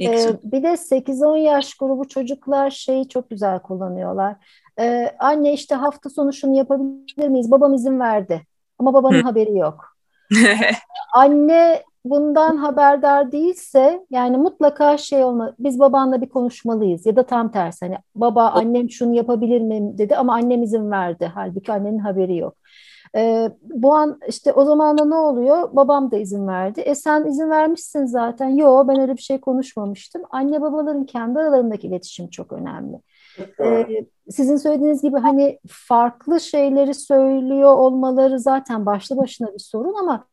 Ee, bir de 8-10 yaş grubu çocuklar şeyi çok güzel kullanıyorlar. Ee, anne işte hafta sonu şunu yapabilir miyiz? Babam izin verdi. Ama babanın Hı. haberi yok. anne bundan haberdar değilse yani mutlaka şey olma biz babanla bir konuşmalıyız ya da tam tersi hani baba annem şunu yapabilir mi dedi ama annem izin verdi halbuki annenin haberi yok. E, bu an işte o zaman da ne oluyor? Babam da izin verdi. E sen izin vermişsin zaten. Yo ben öyle bir şey konuşmamıştım. Anne babaların kendi aralarındaki iletişim çok önemli. Ee, sizin söylediğiniz gibi hani farklı şeyleri söylüyor olmaları zaten başlı başına bir sorun ama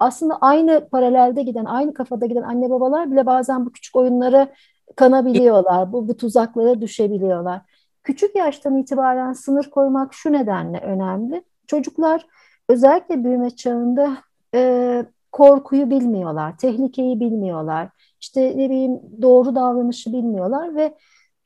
aslında aynı paralelde giden, aynı kafada giden anne babalar bile bazen bu küçük oyunlara kanabiliyorlar. Bu, bu tuzaklara düşebiliyorlar. Küçük yaştan itibaren sınır koymak şu nedenle önemli. Çocuklar özellikle büyüme çağında e, korkuyu bilmiyorlar, tehlikeyi bilmiyorlar, işte ne bileyim doğru davranışı bilmiyorlar ve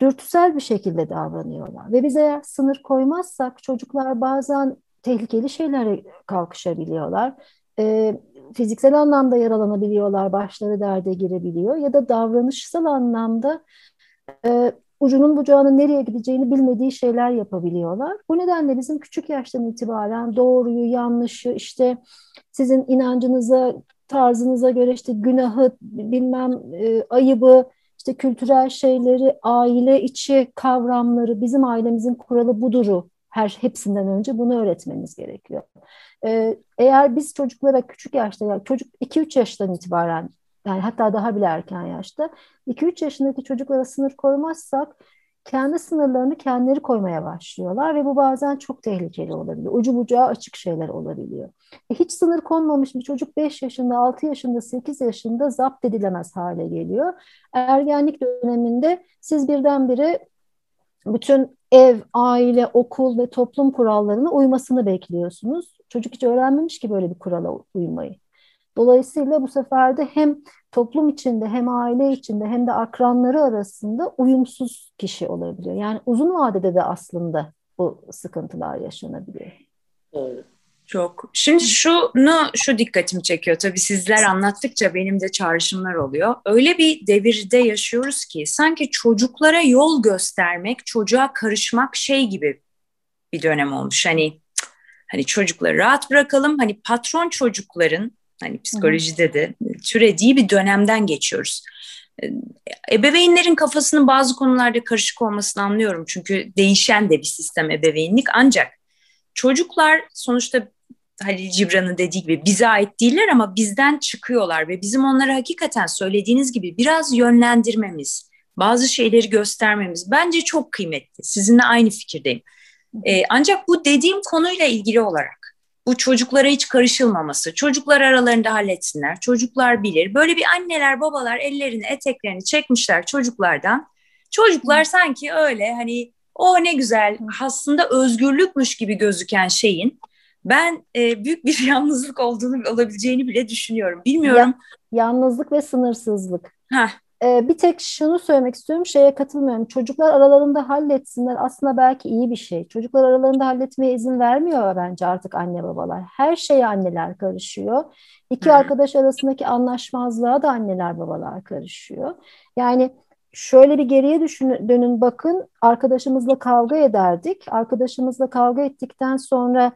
dürtüsel bir şekilde davranıyorlar. Ve biz eğer sınır koymazsak çocuklar bazen tehlikeli şeylere kalkışabiliyorlar. E, fiziksel anlamda yaralanabiliyorlar, başları derde girebiliyor ya da davranışsal anlamda e, ucunun bucağının nereye gideceğini bilmediği şeyler yapabiliyorlar. Bu nedenle bizim küçük yaştan itibaren doğruyu, yanlışı, işte sizin inancınıza, tarzınıza göre işte günahı, bilmem e, ayıbı, işte kültürel şeyleri, aile içi kavramları, bizim ailemizin kuralı buduru her hepsinden önce bunu öğretmemiz gerekiyor. Ee, eğer biz çocuklara küçük yaşta, yani çocuk 2-3 yaştan itibaren yani hatta daha bile erken yaşta 2-3 yaşındaki çocuklara sınır koymazsak kendi sınırlarını kendileri koymaya başlıyorlar ve bu bazen çok tehlikeli olabiliyor. Ucu bucağı açık şeyler olabiliyor. E hiç sınır konmamış bir çocuk 5 yaşında, 6 yaşında, 8 yaşında zapt edilemez hale geliyor. Ergenlik döneminde siz birdenbire bütün ev, aile, okul ve toplum kurallarına uymasını bekliyorsunuz. Çocuk hiç öğrenmemiş ki böyle bir kurala uymayı. Dolayısıyla bu sefer de hem toplum içinde hem aile içinde hem de akranları arasında uyumsuz kişi olabiliyor. Yani uzun vadede de aslında bu sıkıntılar yaşanabiliyor. Çok. Şimdi şunu şu dikkatimi çekiyor. Tabii sizler anlattıkça benim de çağrışımlar oluyor. Öyle bir devirde yaşıyoruz ki sanki çocuklara yol göstermek, çocuğa karışmak şey gibi bir dönem olmuş. Hani hani çocukları rahat bırakalım. Hani patron çocukların hani psikolojide de türediği bir dönemden geçiyoruz. Ebeveynlerin kafasının bazı konularda karışık olmasını anlıyorum. Çünkü değişen de bir sistem ebeveynlik. Ancak çocuklar sonuçta Halil Cibran'ın dediği gibi bize ait değiller ama bizden çıkıyorlar ve bizim onları hakikaten söylediğiniz gibi biraz yönlendirmemiz, bazı şeyleri göstermemiz bence çok kıymetli. Sizinle aynı fikirdeyim. Ee, ancak bu dediğim konuyla ilgili olarak bu çocuklara hiç karışılmaması, çocuklar aralarında halletsinler, çocuklar bilir. Böyle bir anneler babalar ellerini eteklerini çekmişler çocuklardan. Çocuklar sanki öyle hani o ne güzel aslında özgürlükmüş gibi gözüken şeyin ben e, büyük bir yalnızlık olduğunu olabileceğini bile düşünüyorum. Bilmiyorum. Ya, yalnızlık ve sınırsızlık. Heh. Ee, bir tek şunu söylemek istiyorum, şeye katılmıyorum. Çocuklar aralarında halletsinler aslında belki iyi bir şey. Çocuklar aralarında halletmeye izin vermiyor bence artık anne babalar. Her şeye anneler karışıyor. İki Hı. arkadaş arasındaki anlaşmazlığa da anneler babalar karışıyor. Yani şöyle bir geriye düşün, dönün bakın arkadaşımızla kavga ederdik. Arkadaşımızla kavga ettikten sonra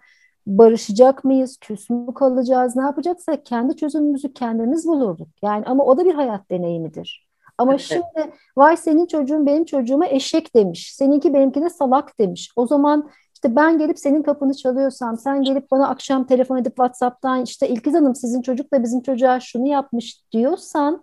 barışacak mıyız, küs mü kalacağız, ne yapacaksak kendi çözümümüzü kendimiz bulurduk. Yani ama o da bir hayat deneyimidir. Ama evet. şimdi vay senin çocuğun benim çocuğuma eşek demiş, seninki benimkine salak demiş. O zaman işte ben gelip senin kapını çalıyorsam, sen gelip bana akşam telefon edip WhatsApp'tan işte İlkiz Hanım sizin çocuk da bizim çocuğa şunu yapmış diyorsan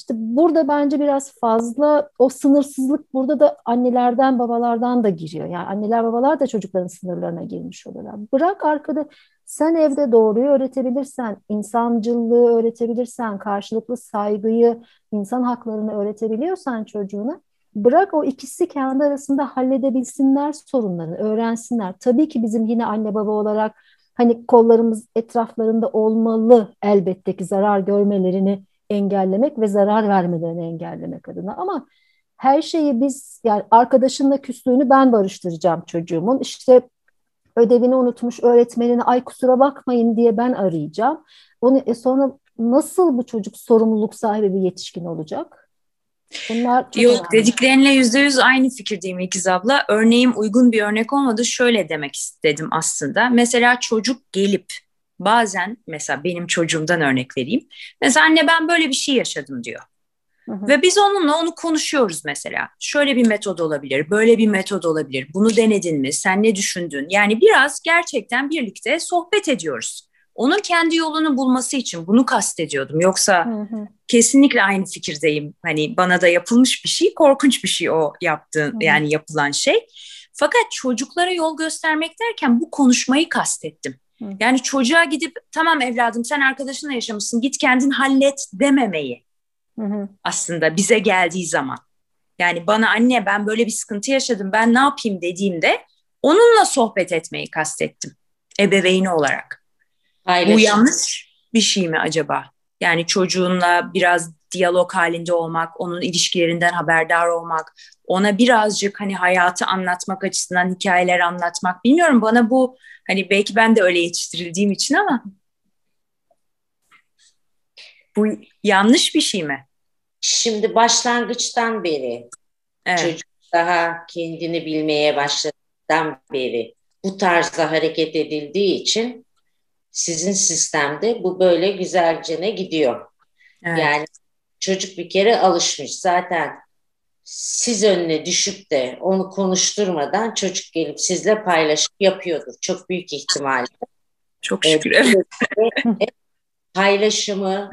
işte burada bence biraz fazla o sınırsızlık burada da annelerden babalardan da giriyor. Yani anneler babalar da çocukların sınırlarına girmiş oluyorlar. Bırak arkada sen evde doğruyu öğretebilirsen, insancılığı öğretebilirsen, karşılıklı saygıyı, insan haklarını öğretebiliyorsan çocuğuna bırak o ikisi kendi arasında halledebilsinler sorunlarını, öğrensinler. Tabii ki bizim yine anne baba olarak hani kollarımız etraflarında olmalı elbette ki zarar görmelerini engellemek ve zarar vermelerini engellemek adına. Ama her şeyi biz yani arkadaşınla küslüğünü ben barıştıracağım çocuğumun. İşte ödevini unutmuş öğretmenine ay kusura bakmayın diye ben arayacağım. Onu e sonra nasıl bu çocuk sorumluluk sahibi bir yetişkin olacak? Bunlar Yok önemli. dediklerinle yüzde yüz aynı fikirdeyim İkiz abla. Örneğim uygun bir örnek olmadı. Şöyle demek istedim aslında. Mesela çocuk gelip bazen mesela benim çocuğumdan örnek vereyim. Mesela anne ben böyle bir şey yaşadım diyor. Ve biz onunla onu konuşuyoruz mesela. Şöyle bir metod olabilir, böyle bir metod olabilir. Bunu denedin mi? Sen ne düşündün? Yani biraz gerçekten birlikte sohbet ediyoruz. Onun kendi yolunu bulması için bunu kastediyordum. Yoksa hı hı. kesinlikle aynı fikirdeyim. Hani bana da yapılmış bir şey, korkunç bir şey o yaptığın hı. yani yapılan şey. Fakat çocuklara yol göstermek derken bu konuşmayı kastettim. Hı. Yani çocuğa gidip tamam evladım sen arkadaşınla yaşamışsın git kendin hallet dememeyi. Hı hı. Aslında bize geldiği zaman. Yani bana anne ben böyle bir sıkıntı yaşadım ben ne yapayım dediğimde onunla sohbet etmeyi kastettim ebeveyni olarak. Paylaşım. Bu yanlış bir şey mi acaba? Yani çocuğunla biraz diyalog halinde olmak, onun ilişkilerinden haberdar olmak, ona birazcık hani hayatı anlatmak açısından hikayeler anlatmak. Bilmiyorum bana bu hani belki ben de öyle yetiştirildiğim için ama bu yanlış bir şey mi? Şimdi başlangıçtan beri evet. çocuk daha kendini bilmeye başladığından beri bu tarzda hareket edildiği için sizin sistemde bu böyle güzelce ne gidiyor. Evet. Yani çocuk bir kere alışmış zaten siz önüne düşüp de onu konuşturmadan çocuk gelip sizle paylaşıp yapıyordur. Çok büyük ihtimalle. Çok şükür. Evet. paylaşımı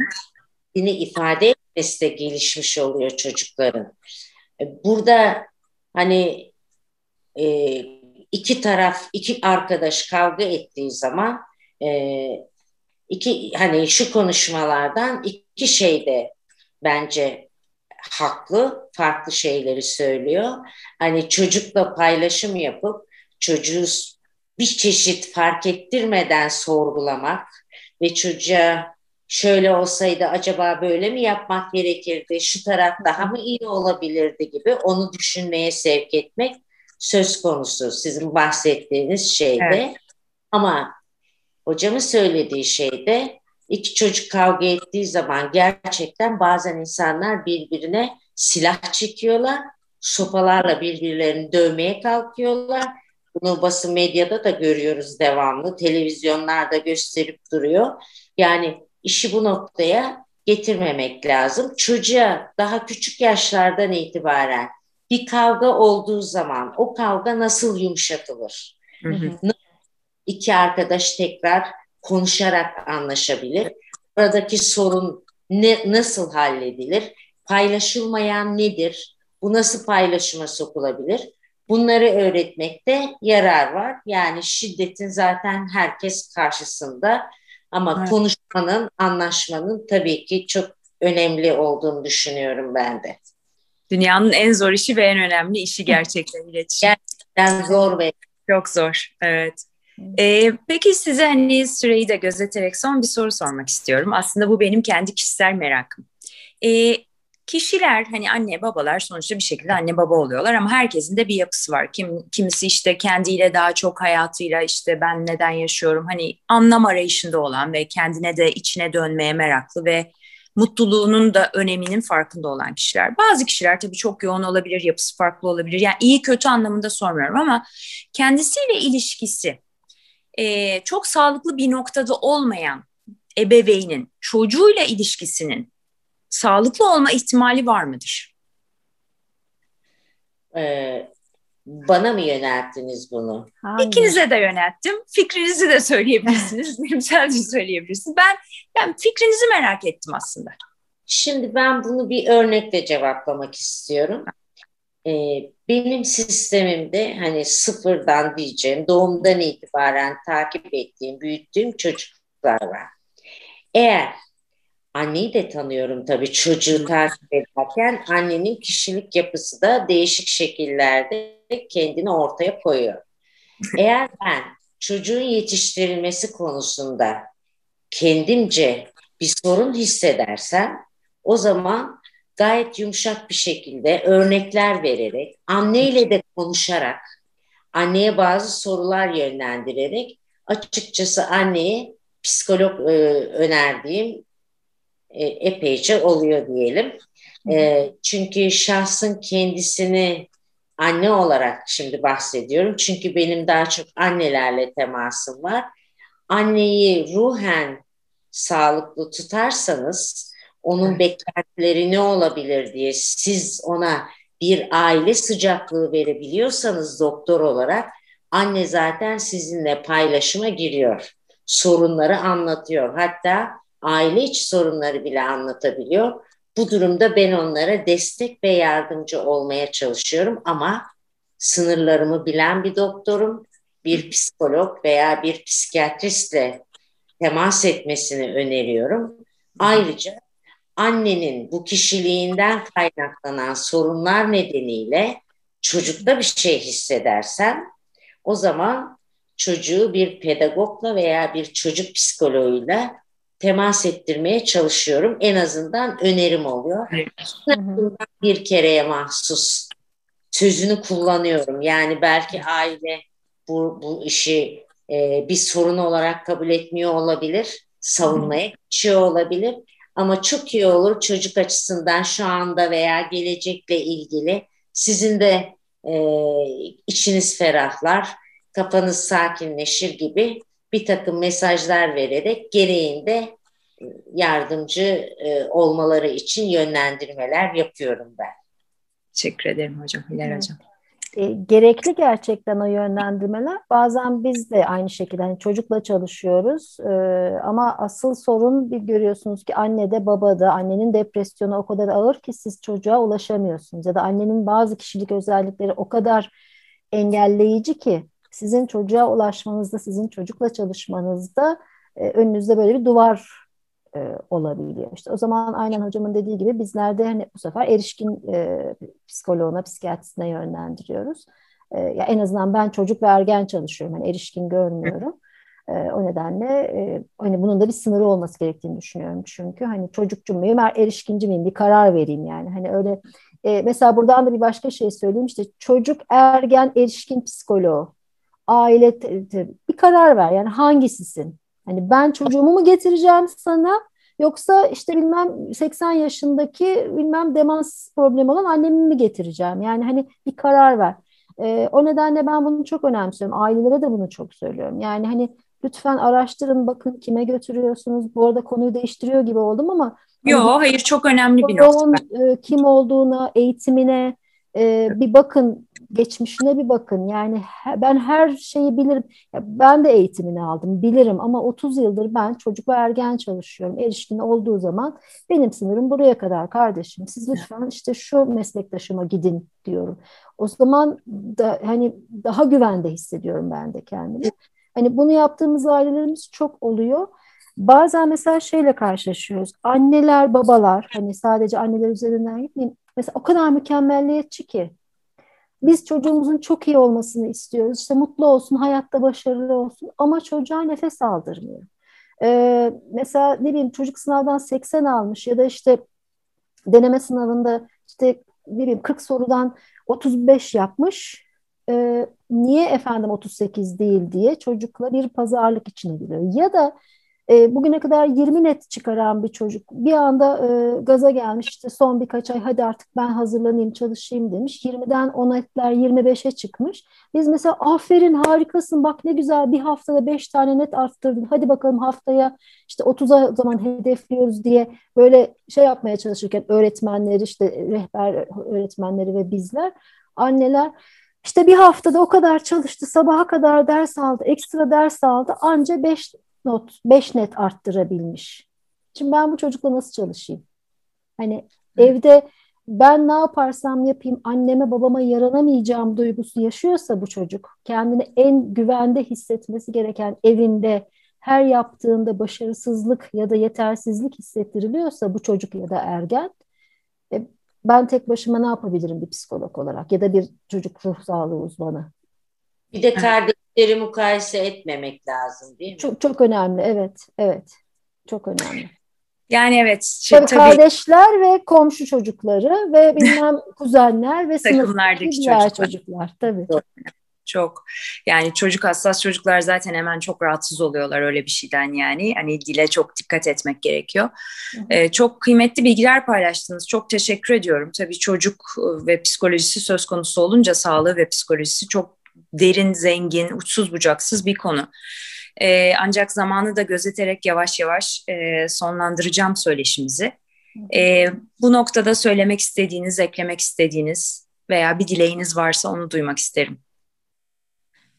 yine ifade etmesi de gelişmiş oluyor çocukların. E, burada hani e, iki taraf, iki arkadaş kavga ettiği zaman e, iki hani şu konuşmalardan iki şeyde bence haklı, farklı şeyleri söylüyor. Hani çocukla paylaşım yapıp çocuğu bir çeşit fark ettirmeden sorgulamak ve çocuğa şöyle olsaydı acaba böyle mi yapmak gerekirdi, şu taraf daha mı iyi olabilirdi gibi onu düşünmeye sevk etmek söz konusu sizin bahsettiğiniz şeyde. Evet. Ama hocamın söylediği şeyde iki çocuk kavga ettiği zaman gerçekten bazen insanlar birbirine silah çekiyorlar, sopalarla birbirlerini dövmeye kalkıyorlar. Bunu basın medyada da görüyoruz devamlı, televizyonlarda gösterip duruyor. Yani işi bu noktaya getirmemek lazım. Çocuğa daha küçük yaşlardan itibaren bir kavga olduğu zaman o kavga nasıl yumuşatılır? Hı hı. İki arkadaş tekrar konuşarak anlaşabilir. Buradaki sorun ne, nasıl halledilir? Paylaşılmayan nedir? Bu nasıl paylaşıma sokulabilir? Bunları öğretmekte yarar var. Yani şiddetin zaten herkes karşısında ama evet. konuşmanın, anlaşmanın tabii ki çok önemli olduğunu düşünüyorum ben de. Dünyanın en zor işi ve en önemli işi gerçekten iletişim. Gerçekten zor ve çok zor. Evet. Ee, peki size hani süreyi de gözeterek son bir soru sormak istiyorum. Aslında bu benim kendi kişisel merakım. Ee, kişiler hani anne babalar sonuçta bir şekilde anne baba oluyorlar ama herkesin de bir yapısı var. Kim kimisi işte kendiyle daha çok hayatıyla işte ben neden yaşıyorum hani anlam arayışında olan ve kendine de içine dönmeye meraklı ve mutluluğunun da öneminin farkında olan kişiler. Bazı kişiler tabii çok yoğun olabilir, yapısı farklı olabilir. Yani iyi kötü anlamında sormuyorum ama kendisiyle ilişkisi e, çok sağlıklı bir noktada olmayan ebeveynin çocuğuyla ilişkisinin sağlıklı olma ihtimali var mıdır? Ee, bana mı yönelttiniz bunu? Hayır. İkinize de yönelttim. Fikrinizi de söyleyebilirsiniz. Bilimsel de söyleyebilirsiniz. Ben, ben fikrinizi merak ettim aslında. Şimdi ben bunu bir örnekle cevaplamak istiyorum. Ee, benim sistemimde hani sıfırdan diyeceğim doğumdan itibaren takip ettiğim, büyüttüğüm çocuklar var. Eğer anneyi de tanıyorum tabii çocuğu takip ederken annenin kişilik yapısı da değişik şekillerde kendini ortaya koyuyor. Eğer ben çocuğun yetiştirilmesi konusunda kendimce bir sorun hissedersem o zaman gayet yumuşak bir şekilde örnekler vererek, anneyle de konuşarak, anneye bazı sorular yönlendirerek açıkçası anneye psikolog e, önerdiğim e, epeyce oluyor diyelim. E, çünkü şahsın kendisini anne olarak şimdi bahsediyorum. Çünkü benim daha çok annelerle temasım var. Anneyi ruhen sağlıklı tutarsanız onun beklentileri ne olabilir diye siz ona bir aile sıcaklığı verebiliyorsanız doktor olarak anne zaten sizinle paylaşıma giriyor. Sorunları anlatıyor. Hatta aile içi sorunları bile anlatabiliyor. Bu durumda ben onlara destek ve yardımcı olmaya çalışıyorum ama sınırlarımı bilen bir doktorum, bir psikolog veya bir psikiyatristle temas etmesini öneriyorum. Ayrıca annenin bu kişiliğinden kaynaklanan sorunlar nedeniyle çocukta bir şey hissedersem o zaman çocuğu bir pedagogla veya bir çocuk psikoloğuyla temas ettirmeye çalışıyorum. En azından önerim oluyor. bir kereye mahsus sözünü kullanıyorum. Yani belki aile bu, bu işi e, bir sorun olarak kabul etmiyor olabilir. Savunmaya geçiyor olabilir. Ama çok iyi olur çocuk açısından şu anda veya gelecekle ilgili sizin de e, içiniz ferahlar, kafanız sakinleşir gibi bir takım mesajlar vererek gereğinde yardımcı e, olmaları için yönlendirmeler yapıyorum ben. Teşekkür ederim hocam, Hilal evet. hocam. E, gerekli gerçekten o yönlendirmeler. Bazen biz de aynı şekilde hani çocukla çalışıyoruz e, ama asıl sorun bir görüyorsunuz ki annede babada annenin depresyonu o kadar ağır ki siz çocuğa ulaşamıyorsunuz ya da annenin bazı kişilik özellikleri o kadar engelleyici ki sizin çocuğa ulaşmanızda sizin çocukla çalışmanızda e, önünüzde böyle bir duvar e, olabiliyor. İşte o zaman aynen hocamın dediği gibi bizler de hani bu sefer erişkin e, psikoloğuna, psikiyatrisine yönlendiriyoruz. E, ya en azından ben çocuk ve ergen çalışıyorum. Hani erişkin görmüyorum. E, o nedenle e, hani bunun da bir sınırı olması gerektiğini düşünüyorum. Çünkü hani çocukcu muyum, er, erişkinci miyim bir karar vereyim yani. Hani öyle e, mesela buradan da bir başka şey söyleyeyim işte çocuk, ergen, erişkin psikoloğu, aile bir karar ver yani hangisisin? Hani ben çocuğumu mu getireceğim sana yoksa işte bilmem 80 yaşındaki bilmem demans problemi olan annemi mi getireceğim? Yani hani bir karar ver. E, o nedenle ben bunu çok önemsiyorum. Ailelere de bunu çok söylüyorum. Yani hani lütfen araştırın bakın kime götürüyorsunuz. Bu arada konuyu değiştiriyor gibi oldum ama Yok hani, hayır çok önemli bir nokta. Kim olduğuna, eğitimine e, bir bakın geçmişine bir bakın. Yani ben her şeyi bilirim. Ben de eğitimini aldım, bilirim ama 30 yıldır ben çocuk ve ergen çalışıyorum. Erişkin olduğu zaman benim sınırım buraya kadar kardeşim. Siz lütfen işte şu meslektaşıma gidin diyorum. O zaman da hani daha güvende hissediyorum ben de kendimi. Hani bunu yaptığımız ailelerimiz çok oluyor. Bazen mesela şeyle karşılaşıyoruz. Anneler, babalar hani sadece anneler üzerinden gitmeyeyim. Mesela o kadar mükemmelliyetçi ki biz çocuğumuzun çok iyi olmasını istiyoruz. İşte mutlu olsun, hayatta başarılı olsun ama çocuğa nefes aldırmıyor. Ee, mesela ne bileyim çocuk sınavdan 80 almış ya da işte deneme sınavında işte ne bileyim 40 sorudan 35 yapmış. Ee, niye efendim 38 değil diye çocukla bir pazarlık içine giriyor. Ya da e, bugüne kadar 20 net çıkaran bir çocuk bir anda e, gaza gelmiş işte son birkaç ay hadi artık ben hazırlanayım çalışayım demiş. 20'den 10 netler 25'e çıkmış. Biz mesela aferin harikasın bak ne güzel bir haftada 5 tane net arttırdın hadi bakalım haftaya işte 30'a zaman hedefliyoruz diye böyle şey yapmaya çalışırken öğretmenleri işte rehber öğretmenleri ve bizler anneler işte bir haftada o kadar çalıştı, sabaha kadar ders aldı, ekstra ders aldı. Anca 5 not 5 net arttırabilmiş. Şimdi ben bu çocukla nasıl çalışayım? Hani evde ben ne yaparsam yapayım anneme babama yaranamayacağım duygusu yaşıyorsa bu çocuk kendini en güvende hissetmesi gereken evinde her yaptığında başarısızlık ya da yetersizlik hissettiriliyorsa bu çocuk ya da ergen e, ben tek başıma ne yapabilirim bir psikolog olarak ya da bir çocuk ruh sağlığı uzmanı? Bir de kardeş Leri mukayese etmemek lazım değil mi? Çok çok önemli evet evet çok önemli. Yani evet. Şey, tabii, kardeşler ve komşu çocukları ve bilmem kuzenler ve sınıftaki diğer çocuklar. çocuklar tabii. Çok. çok yani çocuk hassas çocuklar zaten hemen çok rahatsız oluyorlar öyle bir şeyden yani hani dile çok dikkat etmek gerekiyor. Ee, çok kıymetli bilgiler paylaştınız. Çok teşekkür ediyorum. Tabii çocuk ve psikolojisi söz konusu olunca sağlığı ve psikolojisi çok derin, zengin, uçsuz bucaksız bir konu. E, ancak zamanı da gözeterek yavaş yavaş e, sonlandıracağım söyleşimizi. E, bu noktada söylemek istediğiniz, eklemek istediğiniz veya bir dileğiniz varsa onu duymak isterim.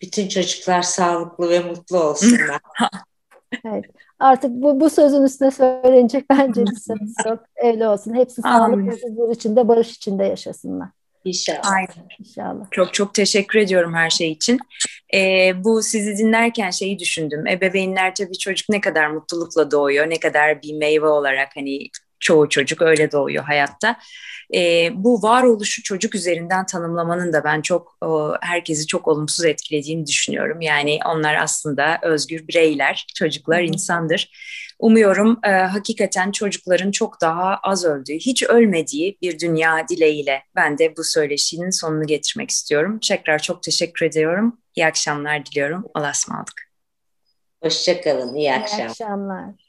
Bütün çocuklar sağlıklı ve mutlu olsunlar. evet. Artık bu, bu sözün üstüne söylenecek bence bir söz yok. Öyle olsun. Hepsi sağlık ve huzur içinde, barış içinde yaşasınlar. İnşallah. Aynen. İnşallah. Çok çok teşekkür ediyorum her şey için. Ee, bu sizi dinlerken şeyi düşündüm. Ebeveynler tabii çocuk ne kadar mutlulukla doğuyor, ne kadar bir meyve olarak hani çoğu çocuk öyle doğuyor hayatta. E, bu varoluşu çocuk üzerinden tanımlamanın da ben çok o, herkesi çok olumsuz etkilediğini düşünüyorum. Yani onlar aslında özgür bireyler, çocuklar insandır. Umuyorum e, hakikaten çocukların çok daha az öldüğü, hiç ölmediği bir dünya dileğiyle ben de bu söyleşinin sonunu getirmek istiyorum. Tekrar çok teşekkür ediyorum. İyi akşamlar diliyorum. Allah'a ısmarladık. Hoşçakalın. İyi akşamlar. İyi akşamlar.